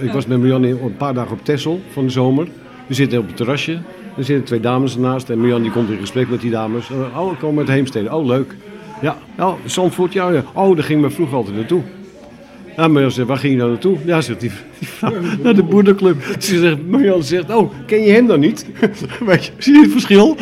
Ik was met Marianne een paar dagen op Texel van de zomer. We zitten op het terrasje. Er zitten twee dames ernaast. En Marianne die komt in gesprek met die dames. Oh, ik kom uit Heemstede. Oh, leuk. Ja, oh, Zandvoort, ja, ja. Oh, daar ging me vroeger altijd naartoe. Ja, Marjan zegt, waar ging je nou naartoe? Ja, zegt die, naar de boerderclub. Ze zegt, Marjan zegt, oh, ken je hem dan niet? Weet je, zie je het verschil?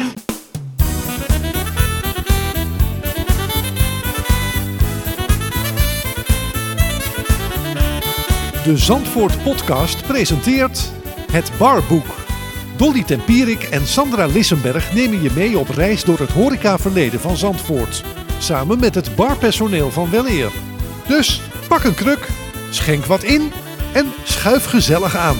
De Zandvoort Podcast presenteert Het Barboek. Dolly Tempierik en Sandra Lissenberg nemen je mee op reis door het horecaverleden van Zandvoort. Samen met het barpersoneel van Weleer. Dus pak een kruk, schenk wat in en schuif gezellig aan.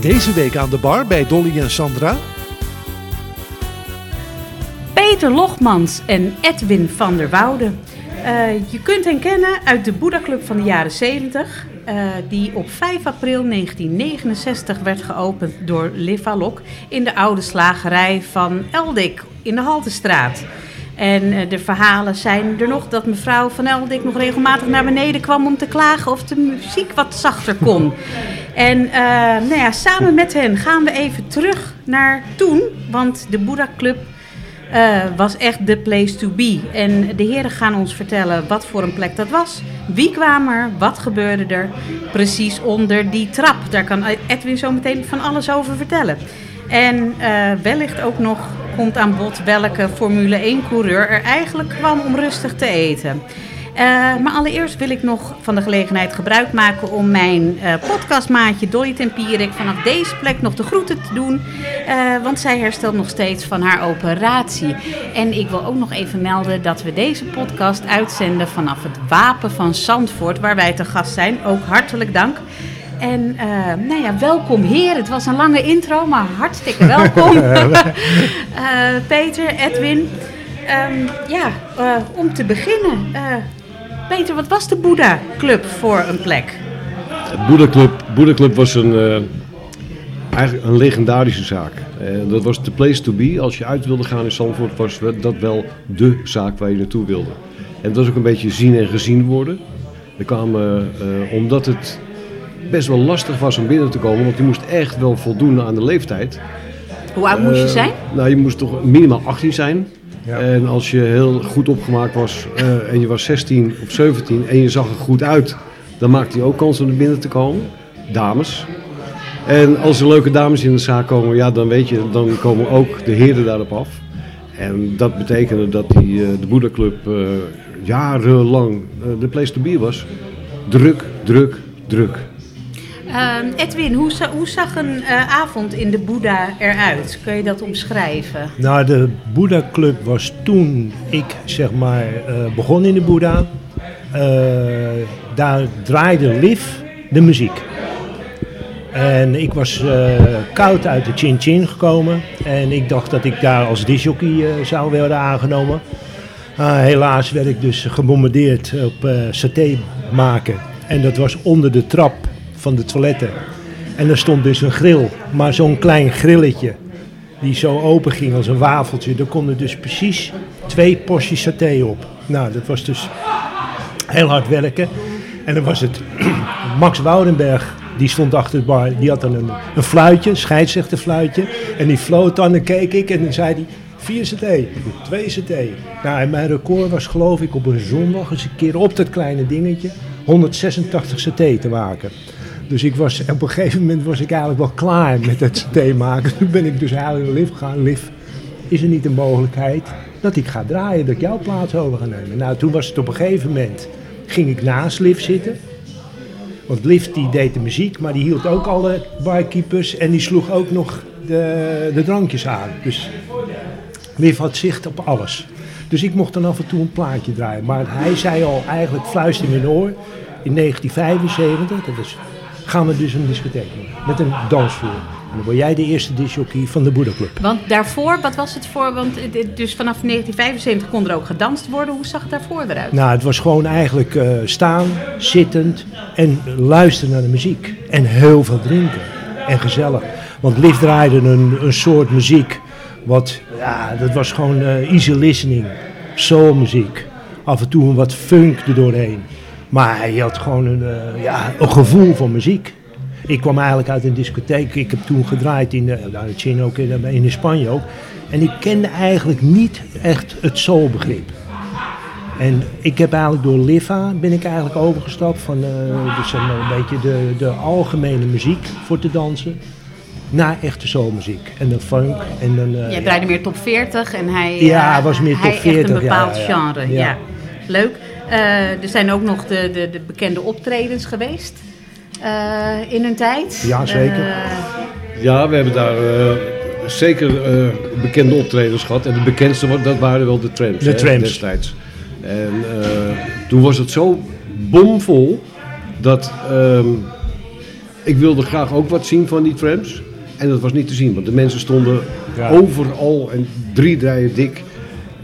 Deze week aan de bar bij Dolly en Sandra Peter Logmans en Edwin van der Woude. Uh, je kunt hen kennen uit de Boeddha Club van de jaren 70, uh, die op 5 april 1969 werd geopend door Liv Alok in de oude slagerij van Eldik in de Haltestraat. En uh, de verhalen zijn er nog dat mevrouw van Eldik nog regelmatig naar beneden kwam om te klagen of de muziek wat zachter kon. En nou ja, samen met hen gaan we even terug naar toen, want de Boeddha Club uh, was echt de place to be. En de heren gaan ons vertellen wat voor een plek dat was. Wie kwam er? Wat gebeurde er? Precies onder die trap. Daar kan Edwin zo meteen van alles over vertellen. En uh, wellicht ook nog komt aan bod welke Formule 1-coureur er eigenlijk kwam om rustig te eten. Uh, maar allereerst wil ik nog van de gelegenheid gebruik maken om mijn uh, podcastmaatje Dolly Tempierik vanaf deze plek nog de groeten te doen. Uh, want zij herstelt nog steeds van haar operatie. En ik wil ook nog even melden dat we deze podcast uitzenden vanaf het Wapen van Zandvoort, waar wij te gast zijn. Ook hartelijk dank. En nou ja, welkom heer. Het was een lange intro, maar hartstikke welkom. Peter, Edwin. Um, ja, om te beginnen. Peter, wat was de Boeddha Club voor een plek? De Boeddha Club, Boeddha Club was een, uh, eigenlijk een legendarische zaak. Uh, dat was de place to be. Als je uit wilde gaan in Zandvoort was dat wel de zaak waar je naartoe wilde. En dat was ook een beetje zien en gezien worden. We kwamen, uh, omdat het best wel lastig was om binnen te komen, want je moest echt wel voldoen aan de leeftijd. Hoe oud moest je zijn? Nou, je moest toch minimaal 18 zijn. En als je heel goed opgemaakt was uh, en je was 16 of 17 en je zag er goed uit, dan maakte je ook kans om er binnen te komen. Dames. En als er leuke dames in de zaak komen, ja, dan weet je, dan komen ook de heren daarop af. En dat betekende dat die, uh, de Boeddha-club uh, jarenlang de place to be was. Druk, druk, druk. Uh, Edwin, hoe, hoe, zag een uh, avond in de Boeddha eruit? Kun je dat omschrijven? Nou, de Boeddha Club was toen ik zeg maar uh, begon in de Boeddha. daar draaide Liv de muziek. En ik was koud uit de Chin Chin gekomen. En ik dacht dat ik daar als disjockey zou worden aangenomen. helaas werd ik dus gebombardeerd op saté maken. En dat was onder de trap van de toiletten. En er stond dus een grill, maar zo'n klein grilletje die zo open ging als een wafeltje. Daar konden dus precies twee porties saté op. Nou, dat was dus heel hard werken. En dan was het Max Woudenberg, die stond achter de bar. Die had dan een, een fluitje, een scheidsrechterfluitje. En die floot dan en keek ik en dan zei hij... Vier CT, twee CT. Nou, en mijn record was geloof ik op een zondag eens een keer op dat kleine dingetje 186 CT te maken. Dus ik was, op een gegeven moment was ik eigenlijk wel klaar met het thee maken. Toen ben ik dus eigenlijk naar Liv gegaan. Liv, is er niet een mogelijkheid dat ik ga draaien, dat ik jouw plaats over ga nemen? Nou, toen was het op een gegeven moment, ging ik naast Liv zitten. Want Liv die deed de muziek, maar die hield ook alle barkeepers en die sloeg ook nog de, de drankjes aan. Dus Liv had zicht op alles. Dus ik mocht dan af en toe een plaatje draaien. Maar hij zei al eigenlijk fluister in mijn oor. In 1975, dat is gaan we dus een discotheek doen. Met een dansvloer. En dan word jij de eerste disjockey van de Boeddha Club. Want daarvoor, wat was het voor? Want dus vanaf 1975 kon er ook gedanst worden. Hoe zag het daarvoor eruit? Nou, het was gewoon eigenlijk uh, staan, zittend en luisteren naar de muziek. En heel veel drinken. En gezellig. Want Liv draaide een, een soort muziek. Wat, ja, dat was gewoon uh, easy listening. soulmuziek. Af en toe een wat funk er doorheen. Maar hij had gewoon een, eh, ja, een gevoel voor muziek. Ik kwam eigenlijk uit een discotheek. Ik heb toen gedraaid in, de, nou, in China ook, in, in Spanje ook. En ik kende eigenlijk niet echt het soulbegrip. En ik heb eigenlijk door Liva ben ik eigenlijk overgestapt van uh, dus een, een, beetje de, de algemene muziek voor te dansen naar echte soulmuziek. En de funk. En dan, uh, Jij draaide meer top 40 en hij, ja, was meer top 40. Echt een bepaald ja, genre. Ja. Leuk. Uh, er zijn ook nog de, de, de bekende optredens geweest uh, in hun tijd. Ja, zeker. ja, we hebben daar zeker bekende optredens gehad. En de bekendste dat waren wel de trams, de trams. destijds. En toen was het zo bomvol dat um, ik wilde graag ook wat zien van die trams. En dat was niet te zien, want de mensen stonden ja. overal en drie rijen dik.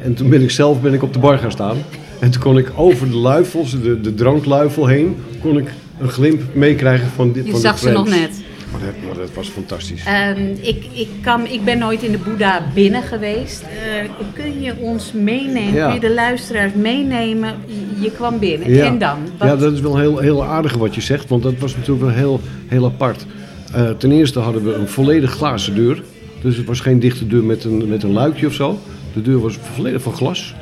En toen ben ik zelf ben ik op de bar gaan staan. En toen kon ik over de luifels, de, de drankluifel heen, kon ik een glimp meekrijgen van, dit, Je van zag de ze nog net. Maar dat, maar dat was fantastisch. Um, ik, ik, kan, ik ben nooit in de Boeddha binnen geweest. Uh, kun je ons meenemen, ja. kun je de luisteraars meenemen? Je kwam binnen. Ja. En dan? Wat? Ja, dat is wel heel, heel aardig wat je zegt, want dat was natuurlijk wel heel, heel apart. Uh, ten eerste hadden we een volledig glazen deur. Dus het was geen dichte deur met een, met een luikje of zo. De deur was volledig van glas.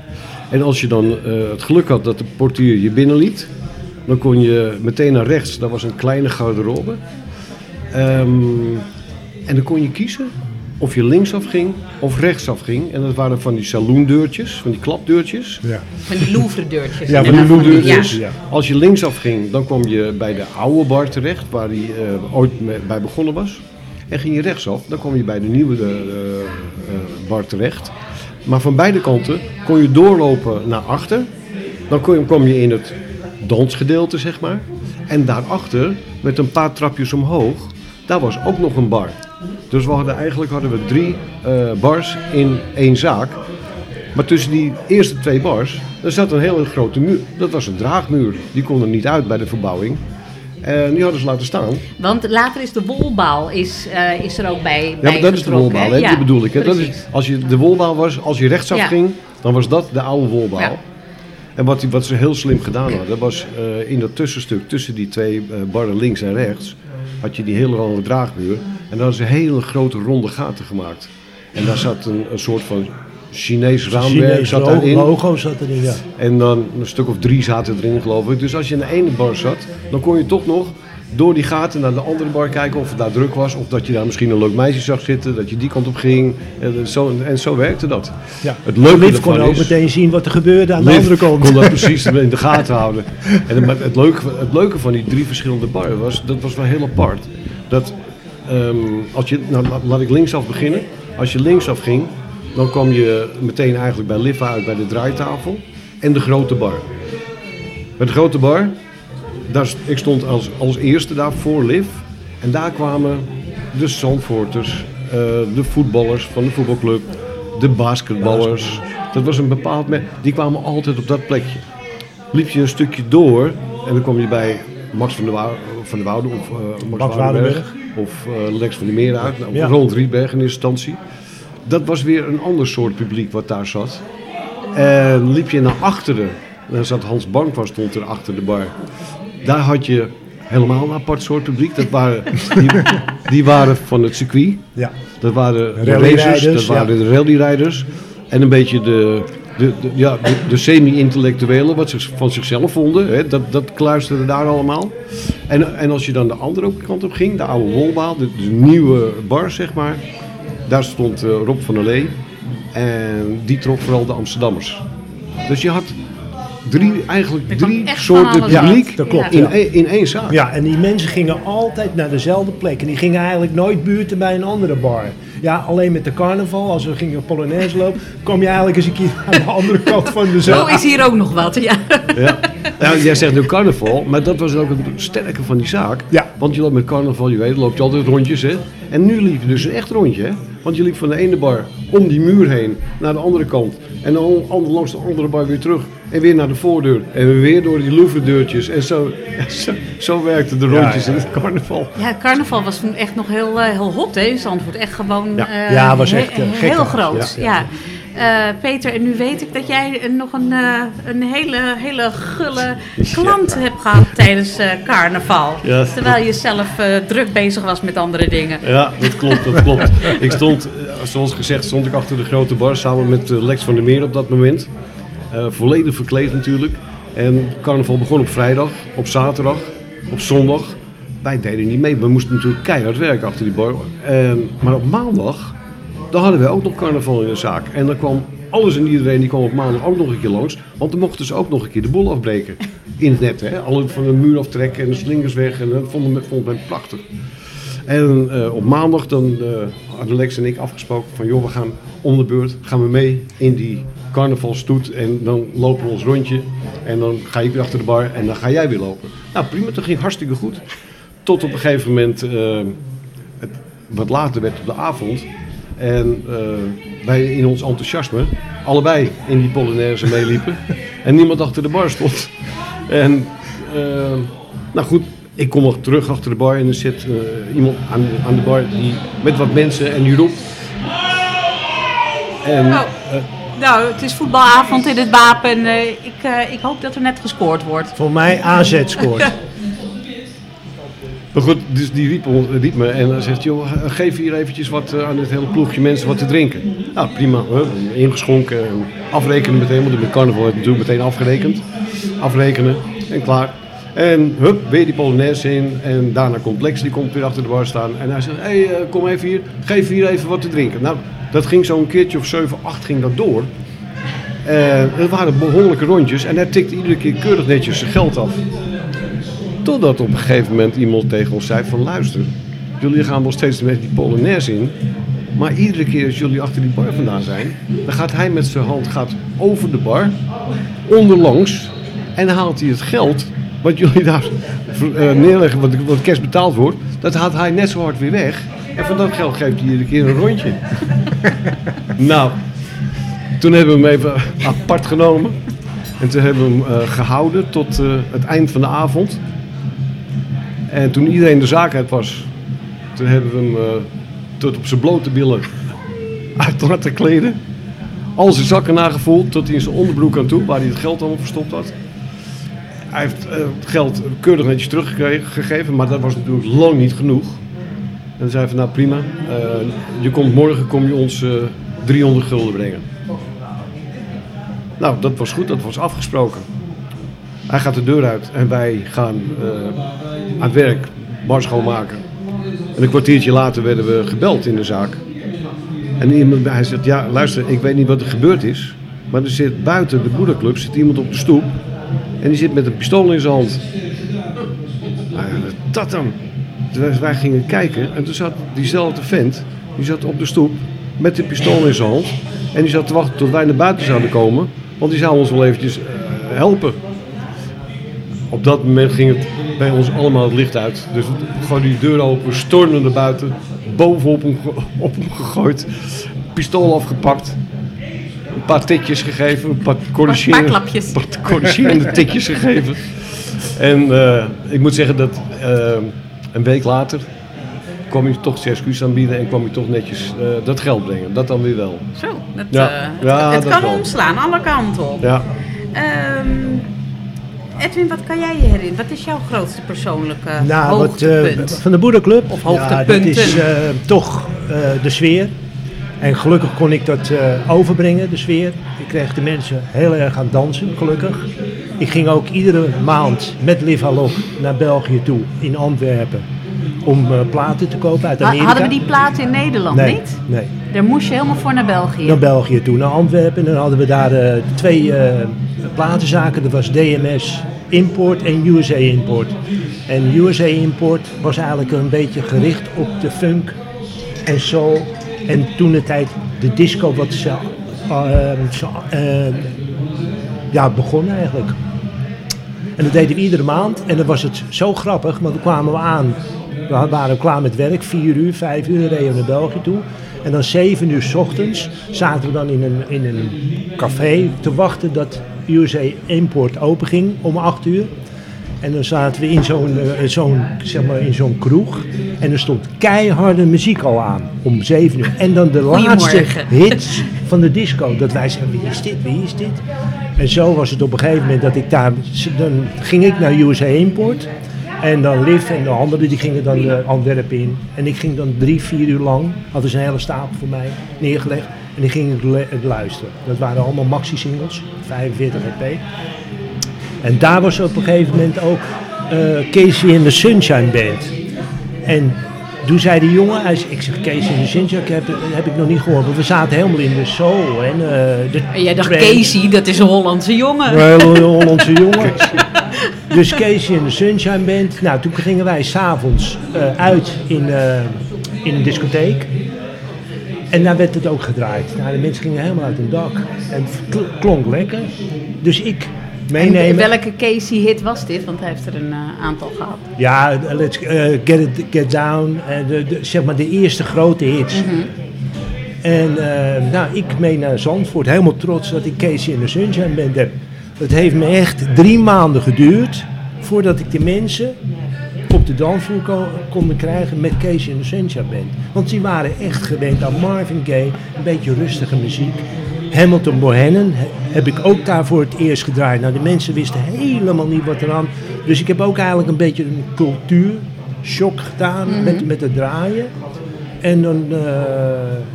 En als je dan uh, het geluk had dat de portier je binnenliet, dan kon je meteen naar rechts. Daar was een kleine garderobe. Um, en dan kon je kiezen of je linksaf ging of rechtsaf ging. En dat waren van die saloondeurtjes, van die klapdeurtjes. Ja. Van die Louvre-deurtjes. Ja, van die Louvre-deurtjes. Ja. Als je linksaf ging, dan kwam je bij de oude bar terecht, waar hij uh, ooit bij begonnen was. En ging je rechtsaf, dan kwam je bij de nieuwe uh, uh, bar terecht. Maar van beide kanten kon je doorlopen naar achter. Dan kon je, kwam je in het dansgedeelte, zeg maar. En daarachter, met een paar trapjes omhoog, daar was ook nog een bar. Dus we hadden, eigenlijk hadden we drie uh, bars in één zaak. Maar tussen die eerste twee bars, er zat een hele grote muur. Dat was een draagmuur. Die kon er niet uit bij de verbouwing. En die hadden ze laten staan. Want later is de wolbaal is, uh, is er ook bij Ja, maar dat is de wolbaal, hè? Ja, die bedoel ik. Hè? Dat is, als je de wolbaal was, als je rechtsaf ja. ging, dan was dat de oude wolbaal. Ja. En wat, die, wat ze heel slim gedaan hadden, was uh, in dat tussenstuk tussen die twee uh, barren links en rechts, had je die hele lange draagmuur. En daar hadden ze hele grote ronde gaten gemaakt. En daar zat een, een soort van Chinees raamwerk zat daarin. logo zat erin, ja. En dan een stuk of drie zaten erin, geloof ik. Dus als je in de ene bar zat, dan kon je toch nog door die gaten naar de andere bar kijken of het daar druk was. Of dat je daar misschien een leuk meisje zag zitten, dat je die kant op ging. En zo, en zo werkte dat. Ja. Het leuke Liv kon ook is, meteen zien wat er gebeurde aan de andere kant. kon dat precies in de gaten houden. En het, het, leuke, het leuke van die drie verschillende barren was, dat was wel heel apart. Dat um, als je, nou laat ik linksaf beginnen. Als je linksaf ging, dan kwam je meteen eigenlijk bij Liv uit bij de draaitafel en de grote bar. Bij de grote bar, daar, ik stond als, als eerste daar voor Liv. En daar kwamen de Zandvoorters, uh, de voetballers van de voetbalclub, de basketballers. Dat was een bepaald Die kwamen altijd op dat plekje. Liep je een stukje door en dan kwam je bij Max van der, Wou van der Woude of uh, Max, Woudenberg of uh, Lex van der Meer uit. Nou, Ja. Ronald Rietberg in eerste instantie. Dat was weer een ander soort publiek wat daar zat. En liep je naar achteren, dan zat Hans Bankwas stond er achter de bar. Daar had je helemaal een apart soort publiek. Dat waren, die, die waren van het circuit. Ja. Dat waren de racers, dat waren ja. de rallyrijders. En een beetje de, de, de, ja, de, de semi-intellectuelen, wat ze van zichzelf vonden. Hè, dat, dat kluisterde daar allemaal. En, en als je dan de andere kant op ging, de oude wolbaal, de, de nieuwe bar zeg maar. Daar stond uh, Rob van der Lee. En die trok vooral de Amsterdammers. Dus je had drie, eigenlijk drie soorten publiek Ja, dat klopt, in, ja. één- in één zaak. Ja, en die mensen gingen altijd naar dezelfde plek. En die gingen eigenlijk nooit buurten bij een andere bar. Ja, alleen met de carnaval, als we gingen Polonaise lopen, kwam je eigenlijk eens een keer aan de andere kant van de Zo zaal. is hier ook nog wat, ja. Ja. Nou, jij zegt nu carnaval, maar dat was ook het sterke van die zaak. Ja. Want je loopt met carnaval, je weet, loop je altijd rondjes, hè. En nu liep je dus een echt rondje, hè. Want je liep van de ene bar om die muur heen naar de andere kant. En dan an- langs de andere bar weer terug. En weer naar de voordeur. En weer door die Louvre-deurtjes. En zo, zo, zo werkten de rondjes ja, in het carnaval. Ja, carnaval was toen echt nog heel, eh, heel hot hè, in Zandvoort. Echt gewoon Ja. eh, Ja, was he- echt, eh, heel groot. ja, Eh, Peter, en nu weet ik dat jij nog een, eh, een hele, hele gulle klant hebt gehad tijdens eh, carnaval. Ja. Terwijl je zelf druk bezig was met andere dingen. Ja, dat klopt, dat klopt. Ik stond, zoals gezegd, stond ik achter de grote bar samen met Lex van der Meer op dat moment. Volledig verkleed natuurlijk. En carnaval begon op vrijdag, op zaterdag, op zondag. Wij deden niet mee, we moesten natuurlijk keihard werken achter die bar. Maar op maandag, dan hadden we ook nog carnaval in de zaak. En dan kwam alles en iedereen die kwam op maandag ook nog een keer langs. Want dan mochten ze ook nog een keer de boel afbreken. In het net, hè. Alle van de muur aftrekken en de slingers weg. En dat vonden we, vond men prachtig. En eh, op maandag dan eh, hadden Lex en ik afgesproken van joh, we gaan om de beurt, gaan we mee in die carnavalstoet en dan lopen we ons rondje en dan ga ik weer achter de bar en dan ga jij weer lopen. Nou prima, dat ging hartstikke goed. Tot op een gegeven moment, eh, het wat later werd op de avond en eh, wij in ons enthousiasme allebei in die Polonaise meeliepen en niemand achter de bar stond. En eh, nou goed, ik kom nog terug achter de bar en er zit eh, iemand aan, aan de bar die, met wat mensen en die roept. En Oh. Nou, het is voetbalavond in het Wapen. Eh, ik, eh, ik hoop dat er net gescoord wordt. Voor mij AZ scoort. Maar goed, dus die riep, riep me en zegt, joh, geef hier eventjes wat eh, aan het hele ploegje mensen wat te drinken. Nou, prima. Ingeschonken, en afrekenen meteen, want met carnaval werd natuurlijk meteen afgerekend. Afrekenen en klaar. En hup, weer die Polonaise in en daarna komt die komt weer achter de bar staan. En hij zegt, hé, hey, eh, kom even hier, geef hier even wat te drinken. Nou, dat ging zo'n keertje of 7, 8 ging dat door. En het waren behoorlijke rondjes en hij tikte iedere keer keurig netjes zijn geld af. Totdat op een gegeven moment iemand tegen ons zei van luister, jullie gaan wel steeds met die Polonaise in. Maar iedere keer als jullie achter die bar vandaan zijn, dan gaat hij met zijn hand gaat over de bar, onderlangs, en haalt hij het geld wat jullie daar eh, neerleggen, wat, wat kerst betaald wordt, dat haalt hij net zo hard weer weg. En van dat geld geeft hij iedere keer een rondje. nou, toen hebben we hem even apart genomen. En toen hebben we hem eh, gehouden tot eh, het eind van de avond. En toen iedereen de zaak uit was, toen hebben we hem eh, tot op zijn blote billen uit laten kleden. Al zijn zakken nagevoeld tot hij in zijn onderbroek aan toe, waar hij het geld allemaal verstopt had. Hij heeft eh, het geld keurig netjes teruggegeven, maar dat was natuurlijk lang niet genoeg. En dan zei van nou prima, eh, je komt morgen kom je ons eh 300 gulden brengen. Nou, dat was goed, dat was afgesproken. Hij gaat de deur uit en wij gaan eh, aan het werk bar schoonmaken. En een kwartiertje later werden we gebeld in de zaak. En iemand, hij zegt, ja luister, ik weet niet wat er gebeurd is. Maar er zit buiten de boerderclub zit iemand op de stoep. En die zit met een pistool in zijn hand. Nou dat dan? Dus wij gingen kijken en toen zat diezelfde vent, die zat op de stoep met de pistool in zijn hand. En die zat te wachten tot wij naar buiten zouden komen, want die zou ons wel eventjes eh, helpen. Op dat moment ging het bij ons allemaal het licht uit. Dus gooiden die deur open, we stormden naar buiten, bovenop hem, op hem gegooid, pistool afgepakt. Een paar tikjes gegeven, een paar corrigerende, een paar corrigerende tikjes gegeven. En eh, ik moet zeggen dat eh, een week later kwam hij toch zijn excuus aanbieden en kwam hij toch netjes eh, dat geld brengen. Dat dan weer wel. Zo, dat, Ja. eh, Ja, het dat kan wel. omslaan, alle kanten op. Ja. Ehm, Edwin, wat kan jij je herinneren? Wat is jouw grootste persoonlijke Nou, wat, hoogtepunt? eh, van de boerderclub? Of Ja, dat hoogtepunten. is eh, toch eh, de sfeer. En gelukkig kon ik dat eh, overbrengen, de sfeer. Ik kreeg de mensen heel erg aan dansen, gelukkig. Ik ging ook iedere maand met Liv Halok naar België toe, in Antwerpen. Om eh, platen te kopen uit Amerika. Hadden we die platen in Nederland nee, niet? Nee, Daar moest je helemaal voor naar België. naar België toe, naar Antwerpen. En dan hadden we daar eh, twee eh, platenzaken. Dat was DMS Import en USA Import. En USA Import was eigenlijk een beetje gericht op de funk en soul. En toen de tijd de disco wat ze, ze, ja, begon eigenlijk. En dat deden we iedere maand. En dan was het zo grappig, want dan kwamen we aan. We waren klaar met werk, 4 uur, 5 uur reden we naar België toe. En dan 7 uur s ochtends zaten we dan in een, in een café te wachten dat USA Import open ging om 8 uur. En dan zaten we in zo'n eh, zo'n zeg maar, in zo'n kroeg. En er stond keiharde muziek al aan om 7 uur. En dan de laatste hits van de disco. Dat wij zeiden, wie is dit, wie is dit? En zo was het op een gegeven moment dat ik daar, dan ging ik naar USA Import. En dan Liv en de anderen die gingen dan uh, Antwerpen in. En ik ging dan drie, vier uur lang, hadden ze een hele stapel voor mij neergelegd. En die ging ik le- luisteren. Dat waren allemaal maxi-singles, 45 EP. En daar was op een gegeven moment ook eh, Casey in the Sunshine Band. En toen zei die jongen, hij zei- ik zeg Casey in the Sunshine, heb, heb ik nog niet gehoord. Want we zaten helemaal in de soul en eh, de En jij dacht. Casey, dat is een Hollandse jongen. Een hele Hollandse jongen. Dus Casey en de Sunshine Band. Nou, toen gingen wij s'avonds eh uit in, eh, in een discotheek. En daar werd het ook gedraaid. Nou, de mensen gingen helemaal uit hun dak. En het kl- klonk lekker. Dus ik En meenemen. welke Casey-hit was dit? Want hij heeft er een eh, aantal gehad. Ja, let's get, it, get down. de, de, zeg maar de eerste grote hits. En eh, nou, ik mee naar Zandvoort. Helemaal trots dat ik Casey in de Sunshine Band heb. Het heeft me echt drie maanden geduurd voordat ik de mensen op de dansvloer ko- konden krijgen met Casey in de Sunshine Band. Want die waren echt gewend aan Marvin Gaye, een beetje rustige muziek. Hamilton Bohannon he- heb ik ook daar voor het eerst gedraaid. Nou, de mensen wisten helemaal niet wat eraan. Dus ik heb ook eigenlijk een beetje een cultuurshock gedaan met, met het draaien. En dan, eh,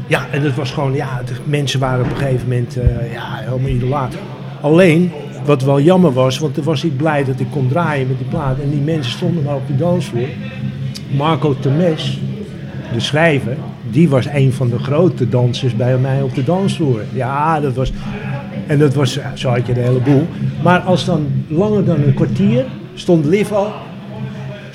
ja, en het was gewoon, ja, de mensen waren op een gegeven moment, eh, ja, helemaal idolaat. Alleen, wat wel jammer was, want toen was ik blij dat ik kon draaien met die plaat. En die mensen stonden maar op de dansvloer. Marco Temes, de schrijver, die was een van de grote dansers bij mij op de dansvloer. Ja, dat was, en dat was, zo had je de hele boel. Maar als dan langer dan een kwartier stond Liv al,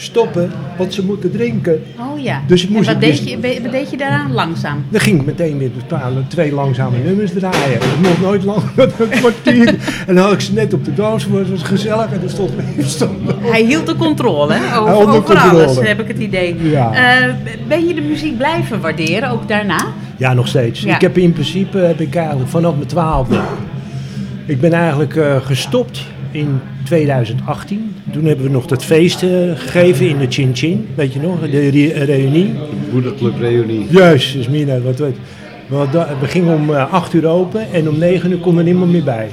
stoppen, want ze moeten drinken. Oh ja. Dus ik moest en wat, deed dus- je, wat deed je daaraan? Langzaam. Dan ging ik meteen weer bepalen, twee langzame nummers draaien. Het mocht nooit langer dan een kwartier. en dan had ik ze net op de dansvloer, het was gezellig en er stond stond Hij hield de controle, hè? Over, Hij hield de over controle. alles, heb ik het idee. Ja. Eh, ben je de muziek blijven waarderen, ook daarna? Ja, nog steeds. Ja. Ik heb in principe heb ik eigenlijk vanaf mijn twaalfde. Ik ben eigenlijk eh, gestopt in 2018. Toen hebben we nog dat feest eh, gegeven in de Chin Chin. Weet je nog, de re- reunie. Boederclub Reunie. Juist, is Mina, wat weet we, hadden- we gingen om eh, 8 uur open en om 9 uur kon er niemand meer bij.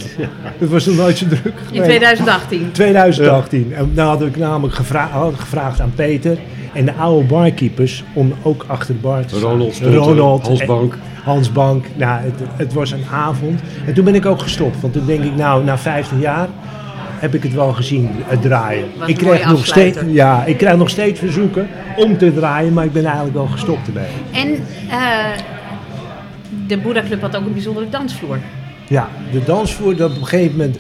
Het was nog nooit zo druk. In geweest. 2018. 2018. En nou had ik namelijk gevra- had ik gevraagd aan Peter en de oude barkeepers om ook achter de bar te staan. Ronald Hans Bank. Hans Bank. Nou, het, het was een avond. En toen ben ik ook gestopt. Want toen denk ik, nou, na 50 jaar heb ik het wel gezien, het draaien. Wat ik krijg, nog steeds, ja, ik krijg nog steeds verzoeken om te draaien, maar ik ben eigenlijk wel gestopt ermee. En eh, de Boeddha Club had ook een bijzondere dansvloer. Ja, de dansvloer, dat op een gegeven moment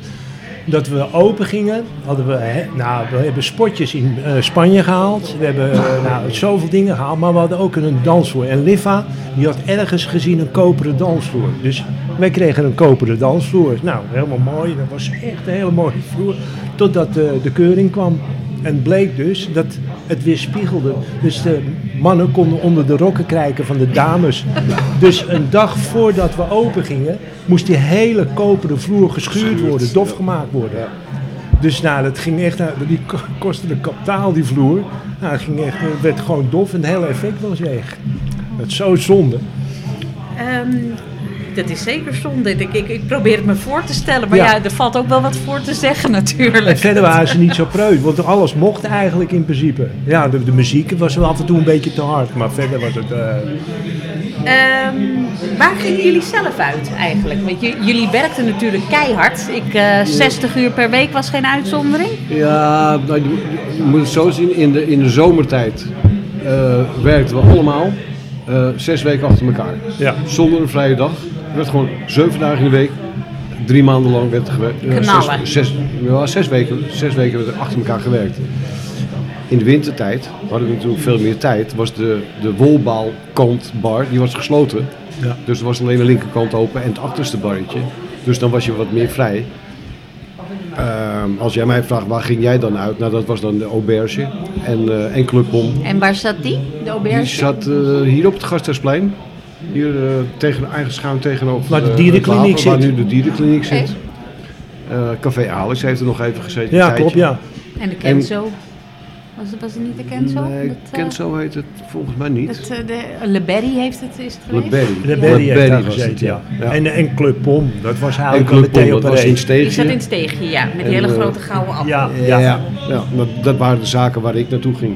dat we open gingen, hadden we, hè, nou, we hebben spotjes in eh, Spanje gehaald. We hebben eh, nou, zoveel dingen gehaald, maar we hadden ook een dansvloer. En Liva, die had ergens gezien een koperen dansvloer. Dus wij kregen een koperen dansvloer. Nou, helemaal mooi. Dat was echt een hele mooie vloer. Totdat eh, de keuring kwam. En bleek dus dat het weer spiegelde. Dus de mannen konden onder de rokken kijken van de dames. Dus een dag voordat we open gingen, moest die hele koperen vloer geschuurd worden, dof gemaakt worden. Dus nou, dat ging echt, nou, die ko- kostte een kapitaal die vloer. Nou, het, ging echt, het werd gewoon dof en het hele effect was weg. Dat is zo zonde. Ehm, dat is zeker zonde. Ik, ik, ik probeer het me voor te stellen. Maar ja. Ja. er valt ook wel wat voor te zeggen En natuurlijk. verder waren ze niet zo preut, want alles mocht eigenlijk in principe. Ja, de, de muziek was wel af en toe een beetje te hard, maar verder was het... eh, Ehm, waar gingen jullie zelf uit eigenlijk? Want jullie werkten natuurlijk keihard. Ik, eh 60 uur per week was geen uitzondering. Ja, nou, je, moet het zo zien. In de, in de zomertijd eh, werkten we allemaal eh, zes weken achter elkaar. Ja. Zonder een vrije dag. Er werd gewoon zeven dagen in de week. Drie maanden lang werd er gewerkt. Knallen. Zes, zes, ja, zes, weken, zes weken werd er achter elkaar gewerkt. In de wintertijd hadden we natuurlijk veel meer tijd. Was de, de wolbaalkant bar, die was gesloten. Ja. Dus er was alleen de linkerkant open en het achterste barretje. Dus dan was je wat meer vrij. Ehm, als jij mij vraagt, waar ging jij dan uit? Nou, dat was dan de auberge en, eh en Club Bom. En waar zat die? De Die auberge? zat eh, hier op het Gasthuisplein. Hier eh, tegen, eigen schuin tegenover Waar de dierenkliniek zit. Waar nu de dierenkliniek zit. Eh, Café Alex heeft er nog even gezeten. ja, klopt, ja. En de Kenzo. Was, het- was het niet de Kenzo? Nee, Dat, eh, Kenzo heet het volgens mij niet. dat, eh, de, Le Berry heeft het, is het geweest? Le Berry. De Le Berry heeft daar gezeten, het, ja. ja. En, en Club Pom, dat was Theo Pom, dat was in het Parade. Die zat in het steegje. steegje, ja. Met die En, hele grote gouden appel. Ja, Ja, ja. ja. dat waren de zaken waar ik naartoe ging.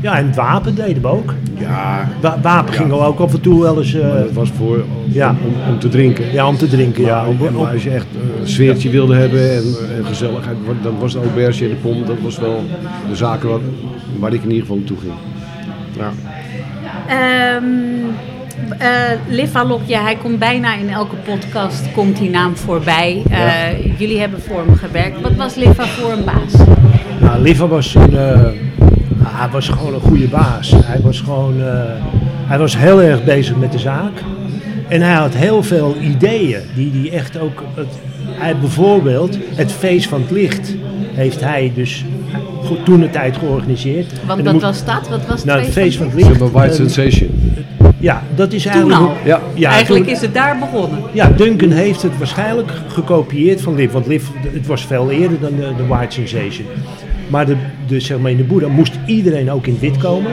Ja, en het wapen deden we ook. Ja, Wa- wapen Ja. gingen we ook af en toe wel eens eh, maar dat was voor Ja. om, om te drinken. ja, om te drinken. Ja, Maar, om- maar om- als je echt eh, een sfeertje wilde hebben en, en gezelligheid, dan was de auberge en de pom, dat was wel de zaken waar, waar ik in ieder geval naartoe ging. Ja. Ehm eh, Liv Alok, ja, hij komt bijna in elke podcast, komt die naam voorbij. Eh, Jullie hebben voor hem gewerkt. Wat was Liva voor een baas? Nou, Liva was een, eh, hij was gewoon een goede baas. Hij was gewoon, eh, hij was heel erg bezig met de zaak. En hij had heel veel ideeën die hij echt ook, het, hij bijvoorbeeld het feest van het licht heeft hij dus toen de tijd georganiseerd. Want wat moet- was dat? Wat was het Nou, het feest feest van van het licht. White eh, Sensation. Ja, dat is Toen eigenlijk. al? Ja. Ja, Eigenlijk toen- is het daar begonnen. Ja, Duncan heeft het waarschijnlijk gekopieerd van Liv. Want Liv, het was veel eerder dan de, de White Sensation. Maar, de, zeg maar in de Boeddha moest iedereen ook in wit komen.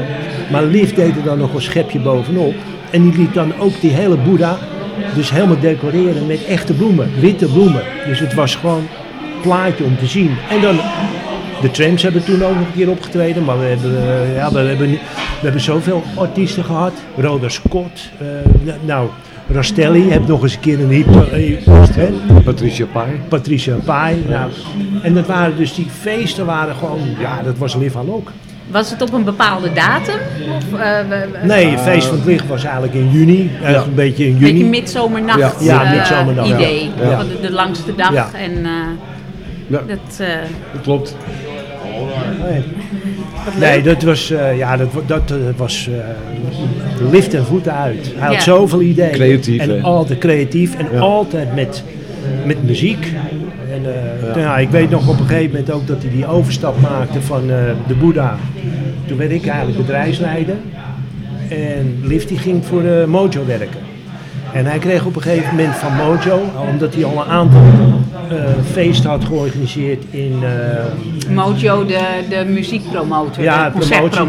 Maar Liv deed er dan nog een schepje bovenop. En die liet dan ook die hele Boeddha dus helemaal decoreren met echte bloemen. Witte bloemen. Dus het was gewoon plaatje om te zien. En dan... De Tramps hebben toen ook nog een keer opgetreden, maar we hebben, eh, ja, we hebben, we hebben zoveel artiesten gehad. Rhoda Scott, eh, nou, Rastelli heeft nog eens een keer een hypo, eh, hè, Patricia Pai. Patricia Pai. Nou, en dat waren dus die feesten waren gewoon, ja, dat was Liv ook. Was het op een bepaalde datum? Of, eh, Nee, het feest van het licht was eigenlijk in juni, een beetje in Een juni. beetje midzomernacht Ja, ja, eh, midzomernacht, ja. idee. Ja. Van de, de langste dag. Ja. En eh, Ja, dat, eh, dat klopt. Nee. Nee, dat was, eh, ja, dat, wa- dat eh, was eh, lift en voeten uit. Hij had Ja. zoveel ideeën. Creatief, hè? En altijd creatief en Ja. altijd met, met muziek. En, eh, ja. ik weet nog op een gegeven moment ook dat hij die overstap maakte van eh, de Boeddha. Toen werd ik eigenlijk bedrijfsleider. En Lift die ging voor eh, Mojo werken. En hij kreeg op een gegeven moment van Mojo, omdat hij al een aantal eh feesten had georganiseerd in... eh, Mojo, de, de muziekpromotor, ja, de.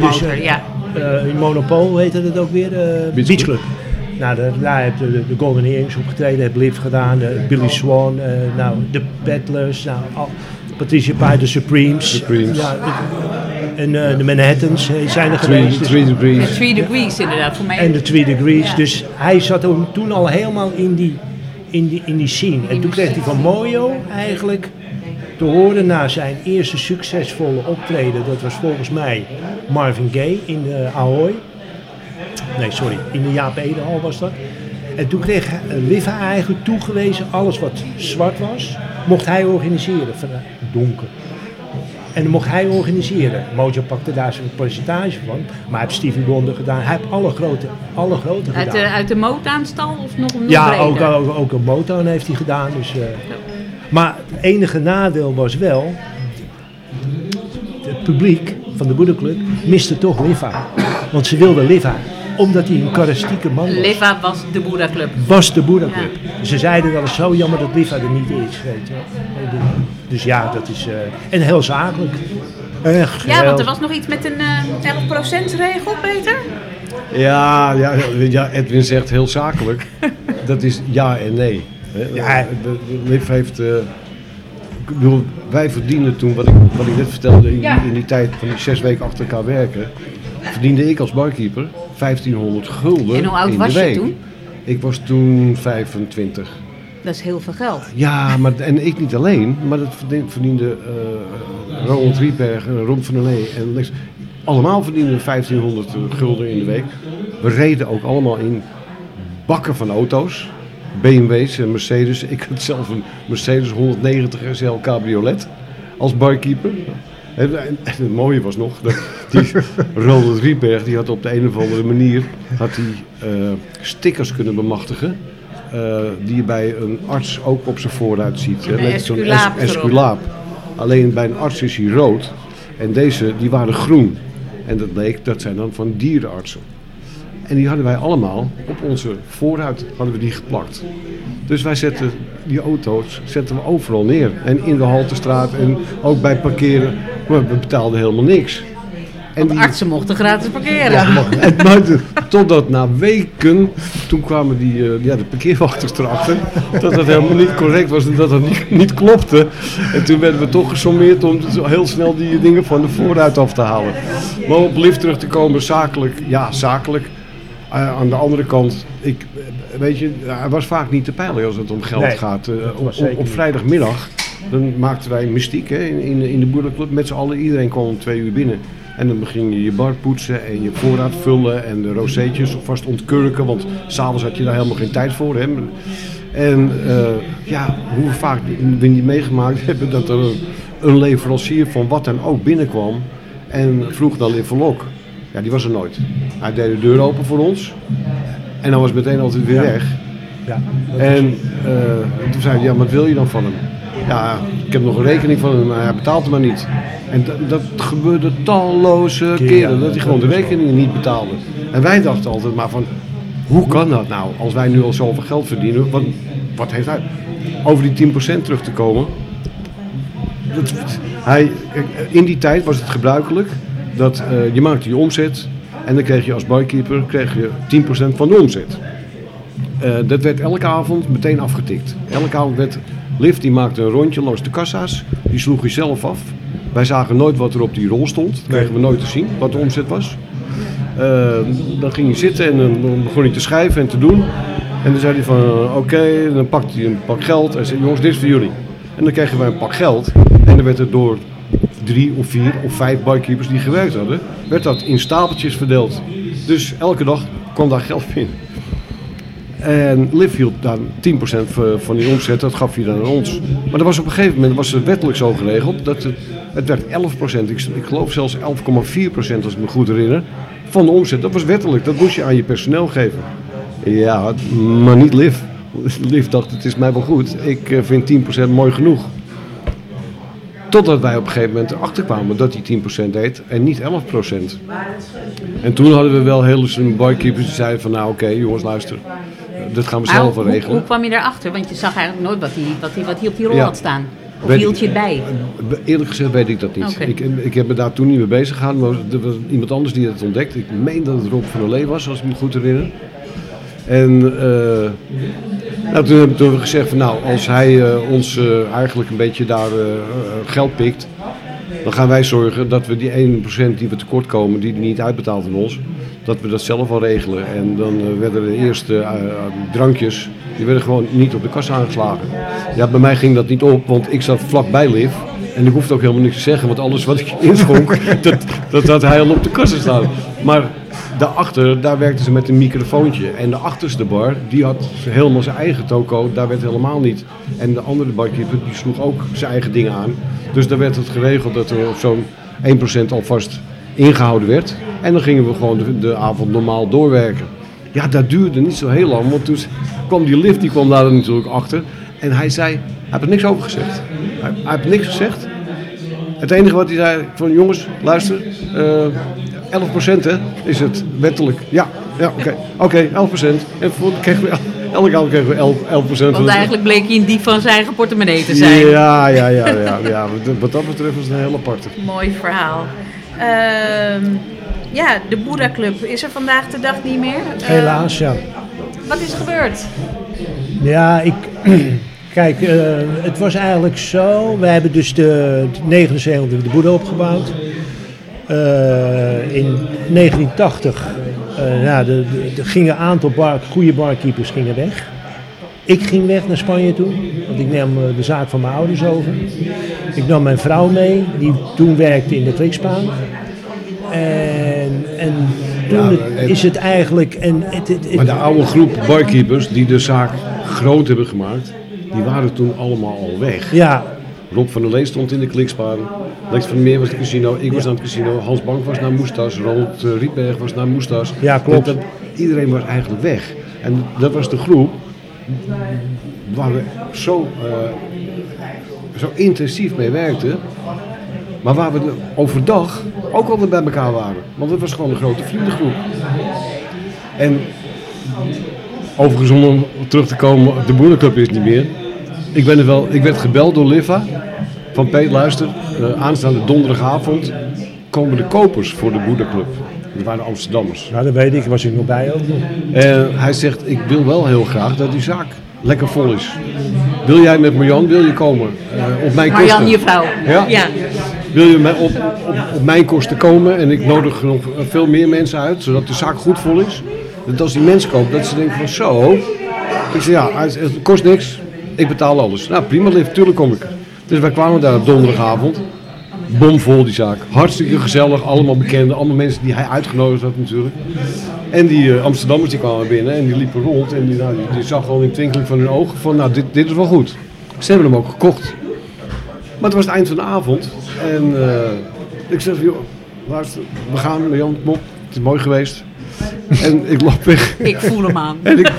Dus, eh, ja. eh, in Monopol heette het ook weer. eh Beach Beach Club. Nou, daar, daar heeft de, de Golden Earrings opgetreden, heeft Liv gedaan, Billy Swan, eh, nou, de Peddlers, nou, al, Patricia Pai, de Supremes. Supremes. Ja, en eh, de Manhattans eh, zijn er Three, geweest. dus- three De degrees. Three Degrees inderdaad, voor mij. en de Three Degrees. Ja. Dus hij zat toen- toen al helemaal in die, in die, in die scene. En toen kreeg hij van Mojo eigenlijk te horen na zijn eerste succesvolle optreden. Dat was volgens mij Marvin Gaye in de Ahoy. Nee, sorry, in de Jaap Edehal was dat. En toen kreeg hij- Liv hij eigenlijk toegewezen, alles wat zwart was, mocht hij organiseren. Van, donker. En dan mocht hij organiseren. Mojo pakte daar zijn percentage van. Maar hij heeft Stevie Wonder gedaan. Hij heeft alle grote, alle grote Uit gedaan. de, uit de Motown-stal of nog, nog ja, ook, ook, ook een Motown heeft hij gedaan. Dus, eh. Maar het enige nadeel was wel... Het publiek van de Boeddha-club miste toch Liva. Want ze wilden Liva. Omdat hij een karakteristieke man was. Liva was de Boeddha Club. was de. Ze zeiden wel eens zo jammer dat Liva er niet is. Weet je. Dus ja, dat is... eh, en heel zakelijk. Echt Ja, heel- want er was nog iets met een eh 11% regel, Peter? Ja, ja, ja, Edwin zegt heel zakelijk. Dat is ja en nee. Hè. Ja. De LIF heeft... eh, ik bedoel, wij verdienden toen, wat ik, wat ik net vertelde, in, Ja. in die tijd van die zes weken achter elkaar werken, verdiende ik als barkeeper 1500 gulden En hoe oud in was de je week. toen? Ik was toen 25. Dat is heel veel geld. Ja, maar, en ik niet alleen, maar dat verdiende, verdiende eh, Ronald Rieberg, en Ron van der Lee en Lex. Allemaal verdienden 1500 gulden in de week. We reden ook allemaal in bakken van auto's. BMW's en Mercedes. Ik had zelf een Mercedes 190 SL cabriolet als barkeeper. En, en- en het mooie was nog, dat die Ronald Rieberg die had op de een of andere manier had hij, eh, stickers kunnen bemachtigen. eh, die je bij een arts ook op zijn voorruit ziet. hè, met zo'n esculaap. Alleen bij een arts is hij rood. En deze die waren groen. En dat bleek, dat zijn dan van dierenartsen. En die hadden wij allemaal op onze voorruit hadden we die geplakt. Dus wij zetten die auto's zetten we overal neer. En in de Haltestraat en ook bij parkeren. Maar we betaalden helemaal niks. En de artsen mochten gratis parkeren. Ja, en, maar totdat na weken, toen kwamen die, uh, ja, de parkeerwachters erachter, dat dat helemaal niet correct was en dat dat niet, niet, klopte. En toen werden we toch gesommeerd om heel snel die dingen van de vooruit af te halen. Maar op lift terug te komen, zakelijk, ja, zakelijk. Uh, aan de andere kant, ik, weet je, hij was vaak niet te peilen als het om geld gaat. Uh, op, op, op, vrijdagmiddag, dan maakten wij mystiek hè, in, in, in de boerderclub met z'n allen. Iedereen kwam om twee uur binnen. En dan begin je je bar poetsen en je voorraad vullen en de rozeetjes vast ontkurken, want s'avonds had je daar helemaal geen tijd voor. Hè. En uh, ja, hoe vaak we niet meegemaakt hebben dat er een leverancier van wat dan ook binnenkwam en vroeg dan in verlok. Ja, die was er nooit. Hij deed de deur open voor ons en dan was meteen altijd weer weg. Ja, en uh, toen zei hij, ja, wat wil je dan van hem? Ja, ik heb nog een rekening van hem, maar hij betaalt maar niet. En dat, dat gebeurde talloze keren, dat hij gewoon de rekeningen niet betaalde. En wij dachten altijd maar van, hoe kan dat nou? Als wij nu al zoveel geld verdienen, wat, wat heeft hij? Over die 10% terug te komen. Dat, hij, in die tijd was het gebruikelijk dat uh, je maakte je omzet en dan kreeg je als barkeeper kreeg je 10% van de omzet. Uh, dat werd elke avond meteen afgetikt. Elke avond werd Lift die maakte een rondje langs de kassa's. Die sloeg hij zelf af. Wij zagen nooit wat er op die rol stond. Dat kregen we nooit te zien, wat de omzet was. Uh, dan ging hij zitten en dan begon hij te schrijven en te doen. En dan zei hij van oké, okay, dan pakte hij een pak geld en zei jongens, dit is voor jullie. En dan kregen wij een pak geld en dan werd het door drie of vier of vijf barkeepers die gewerkt hadden, werd dat in stapeltjes verdeeld. Dus elke dag kwam daar geld in. En Liv hield dan 10% van die omzet, dat gaf hij dan aan ons. Maar dat was op een gegeven moment was het wettelijk zo geregeld dat het, werd 11%, ik, ik geloof zelfs 11,4% als ik me goed herinner, van de omzet. Dat was wettelijk, dat moest je aan je personeel geven. Ja, maar niet Liv. Liv dacht, het is mij wel goed, ik eh, vind 10% mooi genoeg. Totdat wij op een gegeven moment erachter kwamen dat hij 10% deed en niet 11%. En toen hadden we wel hele slimme boykeepers die zeiden van nou oké jongens luister, dat gaan we zelf wel regelen. Hoe, kwam je daarachter? Want je zag eigenlijk nooit wat hij, wat hij, wat op die rol had staan. Of weet hield je het bij? Eerlijk gezegd weet ik dat niet. Okay. Ik, ik heb me daar toen niet mee bezig gehouden. Maar er was iemand anders die het ontdekte. Ik meen dat het Rob van der Lee was, als ik me goed herinner. En uh, nou, toen, hebben we gezegd van nou, als hij uh, ons uh, eigenlijk een beetje daar geld pikt, dan gaan wij zorgen dat we die 1% die we tekort komen, die niet uitbetaalt aan ons, dat we dat zelf al regelen. En dan uh, werden de eerste uh, drankjes, die werden gewoon niet op de kassa aangeslagen. Ja, bij mij ging dat niet op, want ik zat vlakbij Liv. En ik hoefde ook helemaal niks te zeggen, want alles wat ik inschonk, dat, dat had hij al op de kassa staan. Maar daarachter, daar werkten ze met een microfoontje. En de achterste bar, die had helemaal zijn eigen toko, daar werd helemaal niet. En de andere barkeeper, die sloeg ook zijn eigen dingen aan. Dus daar werd het geregeld dat er op zo'n 1% alvast ingehouden werd. En dan gingen we gewoon de, avond normaal doorwerken. Ja, dat duurde niet zo heel lang, want toen kwam die lift, die kwam daar natuurlijk achter. En hij zei, hij heeft er niks over gezegd. Hij, hij heeft niks gezegd. Het enige wat hij zei, van jongens, luister, uh, 11% hè, is het wettelijk. Ja, ja oké, okay. oké, okay, 11%. En voor, kregen we, elke avond kregen we 11, 11%. Want eigenlijk bleek hij een dief van zijn eigen portemonnee te zijn. Ja, ja, ja, ja, ja. Wat dat betreft was het een hele aparte. Mooi verhaal. Uh, ja, de Boeddha Club is er vandaag de dag niet meer. Helaas, ja. Wat is er gebeurd? Ja, ik... Kijk, uh, het was eigenlijk zo. We hebben dus de 79 de Boeddha opgebouwd. Uh, in 1980 uh, nou, de, de, de gingen een aantal bar, goede barkeepers gingen weg. Ik ging weg naar Spanje toe, want ik nam de zaak van mijn ouders over. Ik nam mijn vrouw mee, die toen werkte in de klikspaan. En, en toen ja, het, is het eigenlijk... En het, het, maar de oude groep barkeepers die de zaak groot hebben gemaakt, die waren toen allemaal al weg. Ja. Rob van der Lee stond in de klikspaan. Lex van der Meer was het casino, ik was aan het casino. Hans Bank was naar Moestas, Ronald uh, Rietberg was naar Moestas. Ja, klopt. Dat, dat, iedereen was eigenlijk weg. En dat was de groep waar we zo, uh, zo intensief mee werkten. Maar waar we overdag ook altijd bij elkaar waren. Want het was gewoon een grote vriendengroep. En overigens om terug te komen, de boerenclub is niet meer. Ik, ben er wel, ik werd gebeld door Liva. Van Peet, luister, uh, aanstaande donderdagavond komen de kopers voor de Boeddha-club. Dat waren de Amsterdammers. Nou, dat weet ik, was ik nog bij ook nog. En hij zegt, ik wil wel heel graag dat die zaak lekker vol is. Wil jij met Marjan, wil je komen? Eh, op mijn kosten. Marjan, je vrouw. Ja? ja. Wil je mij op, op, op mijn kosten komen en ik nodig nog veel meer mensen uit, zodat de zaak goed vol is? Dat als die mensen komen, dat ze denken van zo. Ik zeg ja, het kost niks, ik betaal alles. Nou prima, lief, tuurlijk kom ik. Dus wij kwamen daar op donderdagavond. Bomvol die zaak. Hartstikke gezellig, allemaal bekenden, allemaal mensen die hij uitgenodigd had natuurlijk. En die eh, Amsterdammers die kwamen binnen en die liepen rond en die, nou, die, die zag gewoon in twinkeling van hun ogen van nou dit, dit is wel goed. Ze hebben hem ook gekocht. Maar het was het eind van de avond en eh, ik zeg joh, luister, we gaan Jan, kom op, het is mooi geweest. En ik loop weg. Ik voel hem aan. En, ik,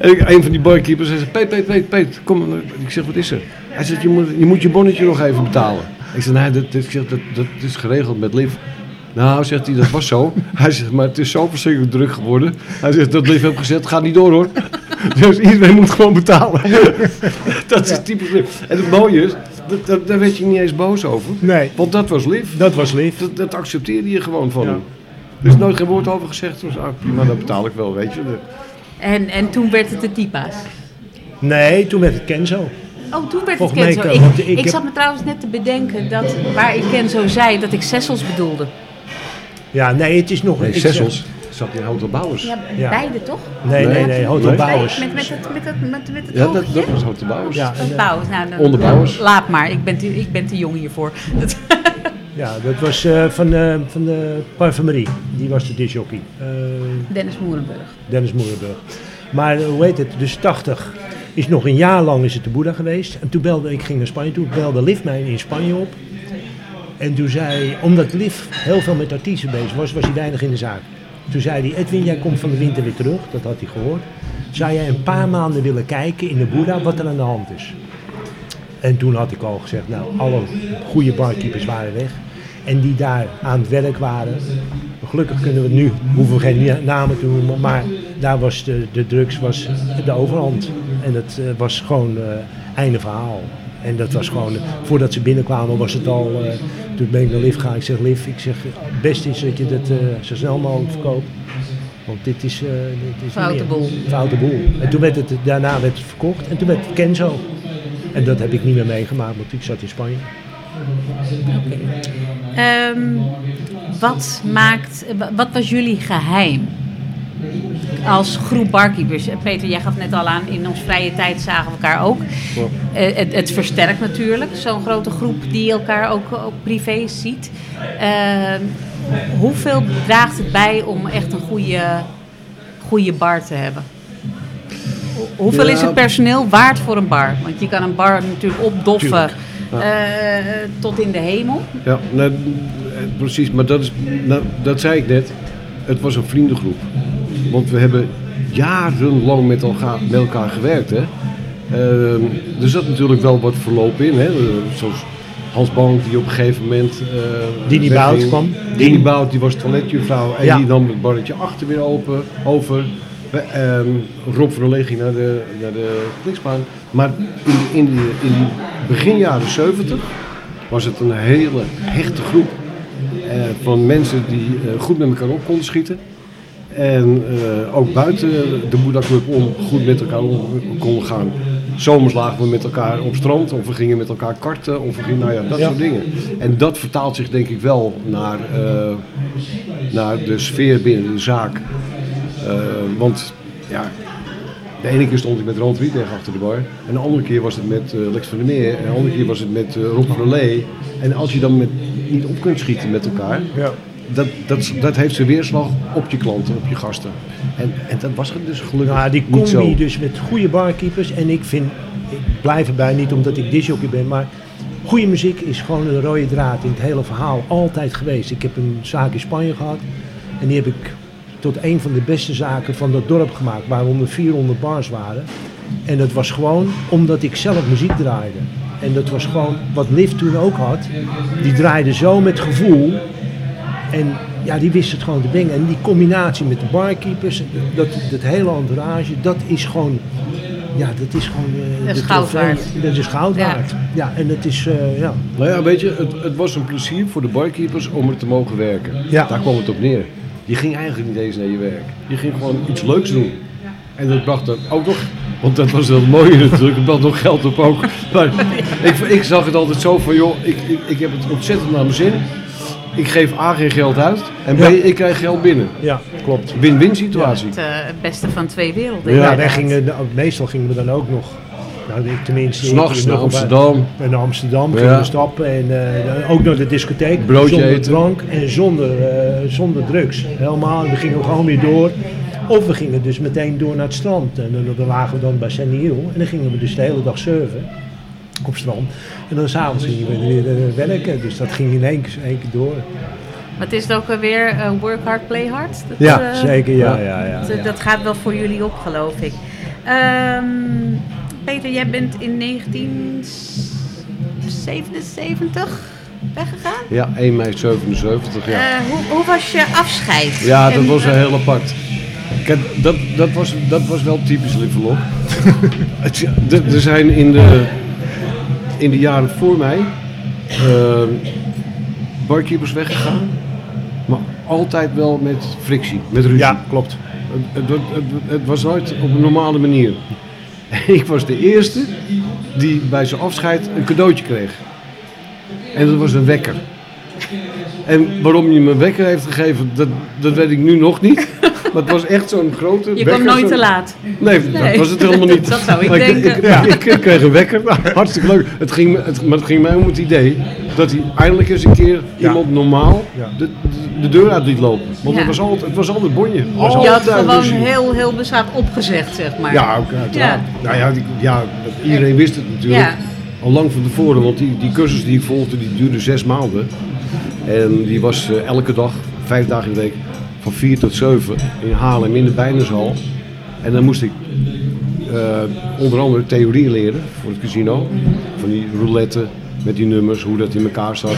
en ik, een van die barkeepers zegt, Peet, Peet, Peet, Peet, kom. Ik zeg, wat is er? Hij zegt, je moet je, moet je bonnetje nog even betalen. Ik zeg, nee, dat, dat, dat, dat is geregeld met Liv. Nou, zegt hij, dat was zo. Hij zegt, maar het is zo verschrikkelijk druk geworden. Hij zegt, dat Liv heeft gezegd, gaat niet door hoor. Dus iedereen moet gewoon betalen. dat is typisch Liv. En het mooie is, dat, dat, daar werd je niet eens boos over. Nee, Want dat was Liv. dat was lief. Dat, dat accepteerde je gewoon van Ja. hem. Er is nooit geen woord over gezegd. Dus, ah, prima, dat betaal ik wel, weet je. En, en toen werd het de typa's. Nee, toen werd het Kenzo. Oh, toen werd Volgens het Kenzo. kan- Ik, ik ik, heb- zat me trouwens net te bedenken dat waar ik Kenzo zei, dat ik Sessels bedoelde. Ja, nee, het is nog... Nee, Sessels zat in Hotel Bouwers. Ja, Ja. beide toch? Nee, nee, Nee. nee, Hotel. Bouwers. Met, met, het, met, het, met, met het Ja, dat, dat was Hotel Bouwers. Ja, Bouwers. Nou, Onderbouwers. Laat maar, ik ben te, ik ben te jong hiervoor. Ja, dat was eh, van, eh, van de parfumerie. Die was de disjockey. Eh, Dennis Moerenburg. Dennis Moerenburg. Maar hoe heet het, dus 80 is nog een jaar lang is het de Boeddha geweest. En toen belde, ik ging naar Spanje toe, belde Liv mij in Spanje op. En toen zei, omdat Liv heel veel met artiesten bezig was, was hij weinig in de zaak. Toen zei hij, Edwin, jij komt van de winter weer terug, dat had hij gehoord. Zou jij een paar maanden willen kijken in de Boeddha wat er aan de hand is? En toen had ik al gezegd, nou, alle goede barkeepers waren weg. En die daar aan het werk waren. Gelukkig kunnen we nu, hoeven we geen na- namen te noemen, maar daar was de, de drugs was de overhand. En dat eh, was gewoon eh, einde verhaal. En dat was gewoon, voordat ze binnenkwamen was het al, eh, toen ben ik naar Liv gegaan. Ik zeg, Liv, ik zeg, het beste is dat je dat zo snel mogelijk verkoopt. Want dit is, eh dit is Foute boel. Foute boel. En toen werd het, daarna werd het verkocht en toen werd het Kenzo. En dat heb ik niet meer meegemaakt, want ik zat in Spanje. Ehm, wat, maakt, wa- wat was jullie geheim als groep barkeepers? Eh, Peter, jij gaf net al aan, in onze vrije tijd zagen we elkaar ook. Eh, het, het versterkt natuurlijk, zo'n grote groep die elkaar ook, ook privé ziet. Ehm, hoeveel draagt het bij om echt een goede, goede bar te hebben? Hoe- Hoeveel Ja. is het personeel waard voor een bar? Want je kan een bar natuurlijk opdoffen eh, tot in de hemel. Ja, nou, eh, precies. Maar dat, is, nou, dat zei ik net. Het was een vriendengroep. Want we hebben jarenlang met elkaar, met elkaar gewerkt. Hè. Ehm, er zat natuurlijk wel wat verloop in. Hè. Zoals Hans Bank die op een gegeven moment... eh, Dini. Bout kwam. Dini Bout die was toiletjuffrouw. En Ja. die nam het barretje achter weer open, over. We- ehm, Rob van der naar de, naar de kliksbaan. Maar in, in, die, in begin jaren 70 was het een hele hechte groep. eh, van mensen die eh, goed met elkaar op konden schieten. En eh, ook buiten de Boeddha Club om goed met elkaar om konden gaan. Zomers lagen we met elkaar op strand, of we gingen met elkaar karten, of we gingen, nou ja, dat Ja. soort dingen. En dat vertaalt zich denk ik wel naar, eh, naar de sfeer binnen de zaak. Eh, want ja, de ene keer stond ik met Ron Rieteg achter de bar. En de andere keer was het met eh, Lex van der Meer. En de andere keer was het met eh, Rob Lee. En als je dan met, niet op kunt schieten met elkaar, Ja. dat, dat, dat heeft zijn weerslag op je klanten, op je gasten. En, en dat was het dus gelukkig Nou, die niet zo. combi dus met goede barkeepers. En ik vind, ik blijf erbij, niet omdat ik disjockey ben, maar goede muziek is gewoon een rode draad in het hele verhaal. Altijd geweest. Ik heb een zaak in Spanje gehad. En die heb ik tot een van de beste zaken van dat dorp gemaakt. Waar 400 bars waren. En dat was gewoon omdat ik zelf muziek draaide. En dat was gewoon wat Liv toen ook had. Die draaide zo met gevoel. En ja, die wist het gewoon te brengen. En die combinatie met de barkeepers, dat, dat hele entourage, dat is gewoon ja, dat is gewoon... eh, Dat is goud waard. Dat is goud Ja. waard. Ja, en het is, eh, ja. Nou ja, weet je, het, het was een plezier voor de barkeepers om er te mogen werken. Ja. Daar kwam het op neer. Je ging eigenlijk niet eens naar je werk. Je ging gewoon iets leuks doen. En dat bracht dan ook nog, want dat was wel het mooie natuurlijk, het bracht nog geld op ook. Maar ik, ik zag het altijd zo van, joh, ik, ik, ik heb het ontzettend naar mijn zin. Ik geef A geen geld uit en B, Ja. ik krijg geld binnen. ja, klopt. Win-win situatie. Het, eh, het beste van twee werelden. Ja, Ja, wij gingen, meestal gingen we dan ook nog, nou, ik tenminste... S'nachts nog naar Amsterdam. En naar Amsterdam Ja. gingen we stappen en eh, ook naar de discotheek. Broodje zonder eten. drank en zonder, eh, zonder drugs. Helemaal, we gingen gewoon weer door. Of we gingen dus meteen door naar het strand. En dan, dan lagen we dan bij San. En dan gingen we dus de hele dag surfen op strand. En dan s'avonds gingen we weer eh, werken. Dus dat ging in één, keer- één keer door. Maar het is ook weer eh, work hard, play hard. Dat, Ja, zeker. Ja, ja, ja, dat, ja. dat gaat wel voor jullie op, geloof ik. Ehm, Peter, jij bent in 1977 weggegaan. Ja, 1 mei 77, ja. Eh, hoe, hoe was je afscheid? Ja, dat En, was eh, heel apart. Kijk, dat, dat, was, dat was wel typisch de- er zijn in de, in de jaren voor mij eh, barkeepers weggegaan. Maar altijd wel met frictie, met ruzie. Ja, klopt. Het, het, het, het was nooit op een normale manier. Ik was de eerste die bij zijn afscheid een cadeautje kreeg. En dat was een wekker. En waarom hij me een wekker heeft gegeven, dat, dat weet ik nu nog niet. Maar het was echt zo'n grote Je kwam nooit te laat. Nee, dat was het helemaal niet. Dat zou ik Maar denken. Ik, ik, ik kreeg een wekker, Nou, hartstikke leuk. Het ging, het, maar het ging mij om het idee dat hij eindelijk eens een keer Ja. iemand normaal Ja. de, de, de deur uit liet lopen. Want Ja. het, was altijd, het was altijd bonje. Het was Je had gewoon ruzie. heel, heel beschaafd opgezegd, zeg maar. Ja, ook uiteraard. Ja. Nou ja, die- ja, iedereen wist het natuurlijk. Al lang van tevoren, want die, die cursus die ik volgde, die duurde zes maanden. En die was eh, elke dag, vijf dagen in de week, van vier tot zeven in Haarlem in de Bijnerzaal. En dan moest ik eh, onder andere theorie leren voor het casino. Van die roulette met die nummers, hoe dat in elkaar zat.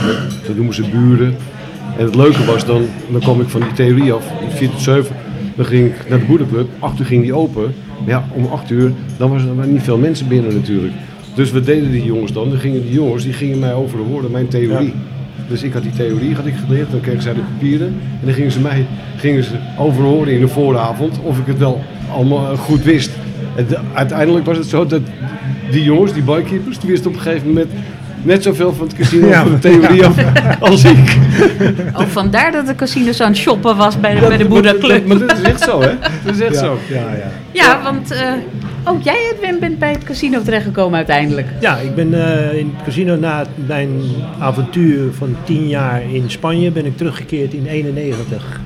Dat noemen ze buren. En het leuke was dan, dan kwam ik van die theorie af, van 4 tot 7. Dan ging ik naar de boerderclub, 8 uur ging die open. Maar ja, om 8 uur, dan was er niet veel mensen binnen natuurlijk. Dus wat deden die jongens dan? Dan gingen die jongens, die gingen mij over de woorden, mijn theorie. Dus ik had die theorie had ik geleerd, dan kregen zij de papieren. En dan gingen ze mij gingen ze overhoren in de vooravond of ik het wel allemaal eh, goed wist. En de- uiteindelijk was het zo dat die jongens, die barkeepers, die wisten op een gegeven moment net zoveel van het casino Ja. van de theorie af als ik. Ook vandaar dat de casino's aan het shoppen was bij de, Dat- bij de maar- Boeddha dat- Club. Maar dat is echt zo, hè? Dat is echt Ja, zo. ja, ja. Ja, want eh, ook jij Edwin, bent bij het casino terechtgekomen uiteindelijk. Ja, ik ben eh, in het casino na mijn avontuur van 10 jaar in Spanje ben ik teruggekeerd in 91.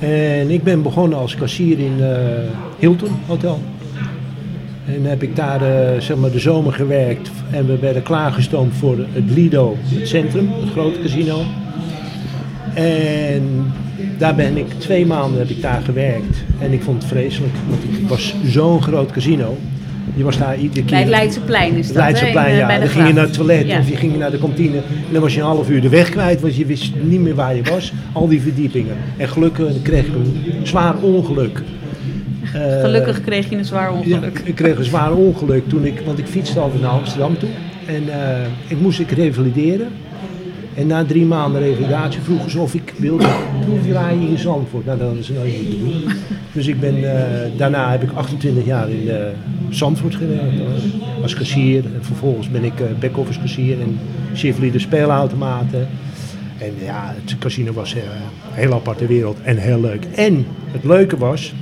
En ik ben begonnen als kassier in eh, Hilton Hotel. En heb ik daar eh, zeg maar de zomer gewerkt en we werden klaargestoomd voor het Lido, het centrum, het grote casino. En daar ben ik twee maanden heb ik daar gewerkt en ik vond het vreselijk, want het was zo'n groot casino. Je was daar iedere keer. Bij het Leidseplein is dat, Leidseplein, eh, ja. Dan ging je naar het toilet Ja. of je ging naar de kantine. En dan was je een half uur de weg kwijt, want je wist niet meer waar je was. Al die verdiepingen. En gelukkig kreeg ik een zwaar ongeluk. Eh, Gelukkig kreeg je een zwaar ja, ongeluk. ik kreeg een zwaar ongeluk toen ik, want ik fietste altijd naar Amsterdam toe. En eh, ik moest ik revalideren. En na drie maanden revalidatie vroegen ze of ik wilde proefdraaien in Zandvoort. Nou, dat hadden ze nooit moeten doen. Dus ik ben, eh, daarna heb ik 28 jaar in eh, Zandvoort gewerkt. Als kassier. En vervolgens ben ik back-office kassier en chefleader speelautomaten. En ja, het casino was een heel aparte wereld en heel leuk. En het leuke was,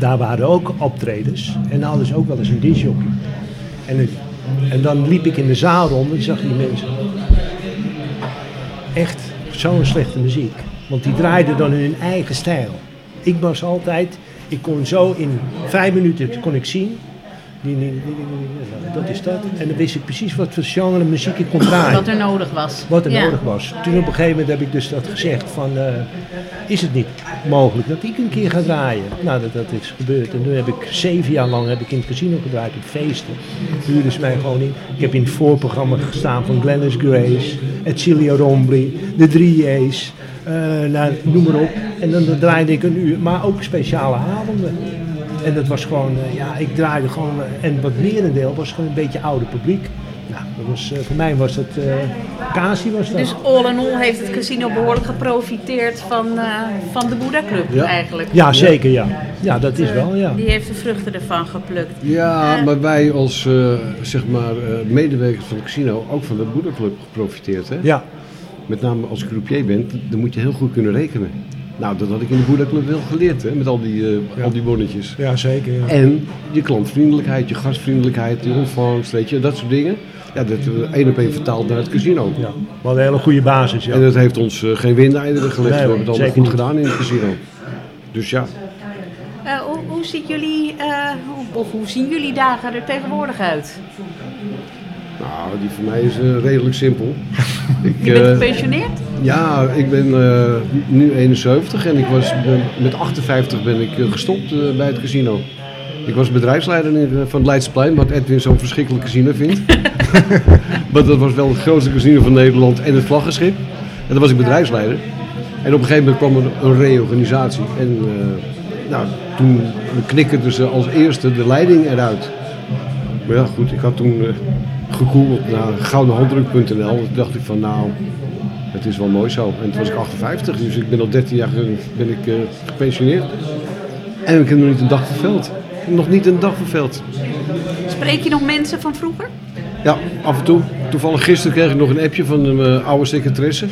daar waren ook optredens. En dan hadden ze ook wel eens een disjockey. En, en dan liep ik in de zaal rond en zag die mensen. Echt zo'n slechte muziek. Want die draaiden dan in hun eigen stijl. Ik was altijd, ik kon zo in vijf minuten kon ik zien. Dat is dat. En dan wist ik precies wat voor genre muziek ik kon draaien Wat er nodig was. wat er Ja. nodig was. Toen op een gegeven moment heb ik dus dat gezegd van, eh, is het niet mogelijk dat ik een keer ga draaien? Nou, dat, dat is gebeurd. En toen heb ik zeven jaar lang heb ik in het casino gedraaid op feesten. Huurden ze mij gewoon in. Ik heb in het voorprogramma gestaan van Glennis Grace, Ecilio Rombly, de 3A's, eh nou, noem maar op. En dan, dan draaide ik een uur, maar ook speciale avonden. En dat was gewoon, eh, ja, ik draaide gewoon, eh, en wat merendeel was gewoon een beetje oude publiek. Nou, dat was, eh, voor mij was dat, eh Kasi was dat. Dus all in all heeft het casino behoorlijk geprofiteerd van, eh, van de Boeddha Club Ja. eigenlijk. ja, zeker ja. Ja, dat is wel, ja. Die heeft de vruchten ervan geplukt. Ja, maar wij als eh, zeg maar, eh, medewerkers van het casino ook van de Boeddha-club geprofiteerd. Hè? Ja, Met name als je croupier bent, dan moet je heel goed kunnen rekenen. Nou, dat had ik in de Boeddha-club wel geleerd, hè? met al die, eh, Ja. al die bonnetjes. ja zeker. Ja. En je klantvriendelijkheid, je gastvriendelijkheid, je ontvangst, weet je, dat soort dingen. Ja, dat hebben we één op één vertaald naar het casino. Ja, we hadden een hele goede basis, ja. En dat heeft ons eh, geen windeieren gelegd. Nee, we hebben het allemaal goed niet. gedaan in het casino. Dus ja, Eh, hoe, hoe, ziet jullie, eh, of hoe zien jullie dagen er tegenwoordig uit? Nou, die voor mij is eh, redelijk simpel. Ik, Je bent eh, gepensioneerd? Ja, ik ben eh, nu 71 en ik was met 58 ben ik gestopt bij het casino. Ik was bedrijfsleider in, van het Leidseplein, wat Edwin zo'n verschrikkelijk casino vindt. maar dat was wel het grootste casino van Nederland en het vlaggenschip. En daar was ik bedrijfsleider. En op een gegeven moment kwam er een reorganisatie. En nou, toen knikkerden ze als eerste de leiding eruit. Maar ja, goed, ik had toen gegoogeld naar goudenhanddruk.nl. Toen dacht ik van nou, het is wel mooi zo. En toen was ik 58, dus ik ben al 13 jaar ben ik, eh, gepensioneerd. En ik heb nog niet een dag verveld. Nog niet een dag verveld. Spreek je nog mensen van vroeger? Ja, af en toe. Toevallig gisteren kreeg ik nog een appje van mijn oude secretaresse.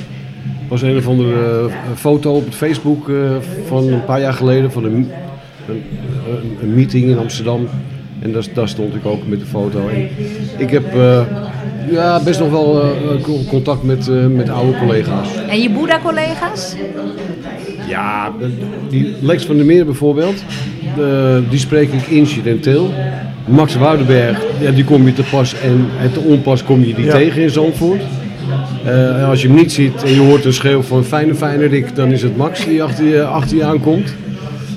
was een of andere eh, foto op het Facebook eh, van een paar jaar geleden van een- een meeting in Amsterdam. En daar, daar stond ik ook met de foto. En ik heb eh, ja, best nog wel eh, co- contact met, eh, met oude collega's. En je Boeddha-collega's? Ja, die Lex van der Meer bijvoorbeeld, eh, die spreek ik incidenteel. Max Woudenberg, ja, die kom je te pas en, en te onpas kom je die Ja. tegen in Zandvoort. Eh, en als je hem niet ziet en je hoort een schreeuw van fijne fijne Rick, dan is het Max die achter je, achter je aankomt.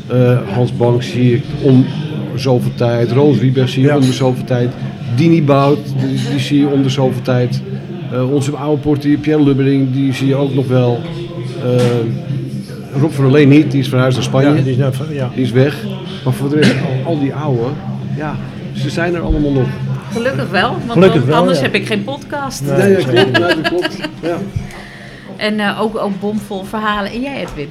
Eh, Hans Bank zie ik om zoveel tijd, Roos Rieberg zie je Ja. om de zoveel tijd. Dini Bout, die, die zie je om de zoveel tijd. Eh, onze oude portier Pierre Lubbering, die zie je ook nog wel. Eh, Rob van der Leen niet, die is verhuisd naar Spanje. Ja, die is ja. Die is weg. Maar voor de rest, al, al die oude, ja, ze zijn er allemaal nog. Gelukkig wel, want Gelukkig wel, anders ja. heb ik geen podcast. Nee. Ja, ja, klopt. Ja, dat klopt. Ja. En eh, ook, ook bomvol verhalen. En jij, Edwin?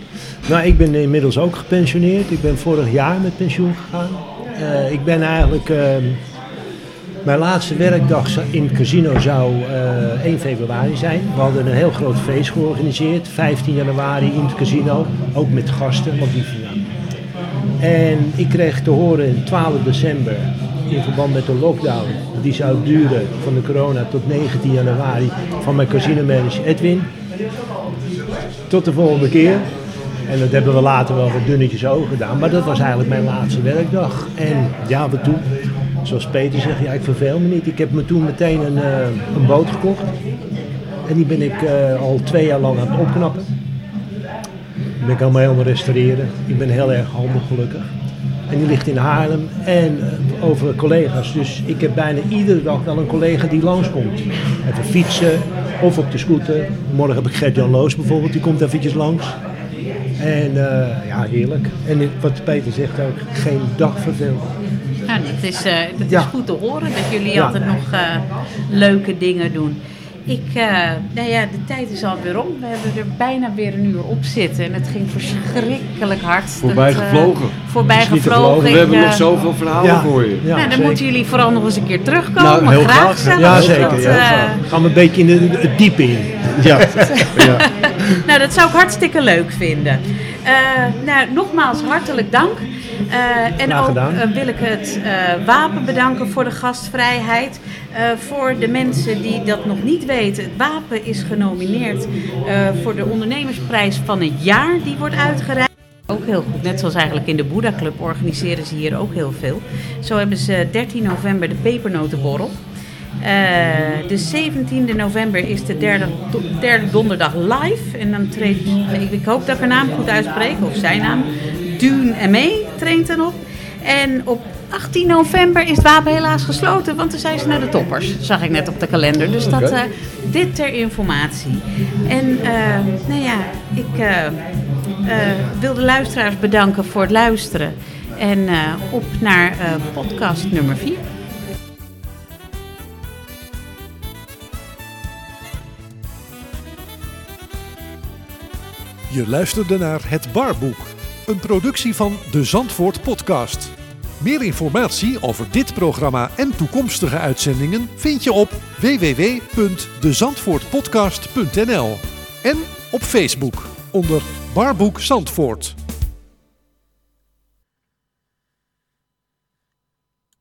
Nou, ik ben inmiddels ook gepensioneerd. Ik ben vorig jaar met pensioen gegaan. Eh, ik ben eigenlijk... ehm, mijn laatste werkdag in het casino zou eh 1 februari zijn. We hadden een heel groot feest georganiseerd. 15 januari in het casino. Ook met gasten. Want die. En ik kreeg te horen 12 december in verband met de lockdown. Die zou duren van de corona tot 19 januari. Van mijn casinomanager Edwin. Tot de volgende keer. En dat hebben we later wel wat dunnetjes over gedaan. Maar dat was eigenlijk mijn laatste werkdag. En ja, wat toen? Zoals Peter zegt, ja, ik verveel me niet. Ik heb me toen meteen een, eh, een boot gekocht. En die ben ik eh, al twee jaar lang aan het opknappen. Die ben ik allemaal helemaal restaureren. Ik ben heel erg handig gelukkig. En die ligt in Haarlem en eh, over collega's. Dus ik heb bijna iedere dag wel een collega die langskomt. Even fietsen of op de scooter. Morgen heb ik Gert-Jan Loos bijvoorbeeld, die komt eventjes langs. En eh, ja, heerlijk. En wat Peter zegt ook, geen dag verveeld. Nou, dat is, eh, dat Ja. is goed te horen dat jullie Ja. altijd nog eh, leuke dingen doen. Ik, eh, nou ja, de tijd is alweer om. We hebben er bijna weer een uur op zitten. En het ging verschrikkelijk hard. Voorbij Dat, gevlogen. voorbij gevlogen. We hebben nog zoveel verhalen voor je. ja, nou, dan zeker. moeten jullie vooral nog eens een keer terugkomen. Nou, heel graag. graag. Ja, Dat, zeker. Ja. Gaan we een beetje in de, het diepe in. Ja. Nou, dat zou ik hartstikke leuk vinden. Eh, nou, nogmaals hartelijk dank. Eh, en ook eh, wil ik het wapen bedanken voor de gastvrijheid. Voor de mensen die dat nog niet weten. Het wapen is genomineerd voor de ondernemersprijs van het jaar. Die wordt uitgereikt. Ook heel goed. Net zoals eigenlijk in de Boeddha Club organiseren ze hier ook heel veel. Zo hebben ze 13 november de pepernotenborrel. Eh, de 17e november is de derde, do- derde donderdag live. En dan treedt, ik, ik hoop dat ik haar naam goed uitspreek, of zijn naam. Dune M.E. treedt dan op. En op 18 november is het wapen helaas gesloten, want dan zijn ze naar de toppers. Zag ik net op de kalender. Dus dat, eh, dit ter informatie. En eh, nou ja, ik wil de luisteraars bedanken voor het luisteren. En op naar podcast nummer 4. Je luisterde naar Het Barboek, een productie van de Zandvoort Podcast. Meer informatie over dit programma en toekomstige uitzendingen vind je op www.dezandvoortpodcast.nl en op Facebook onder Barboek Zandvoort.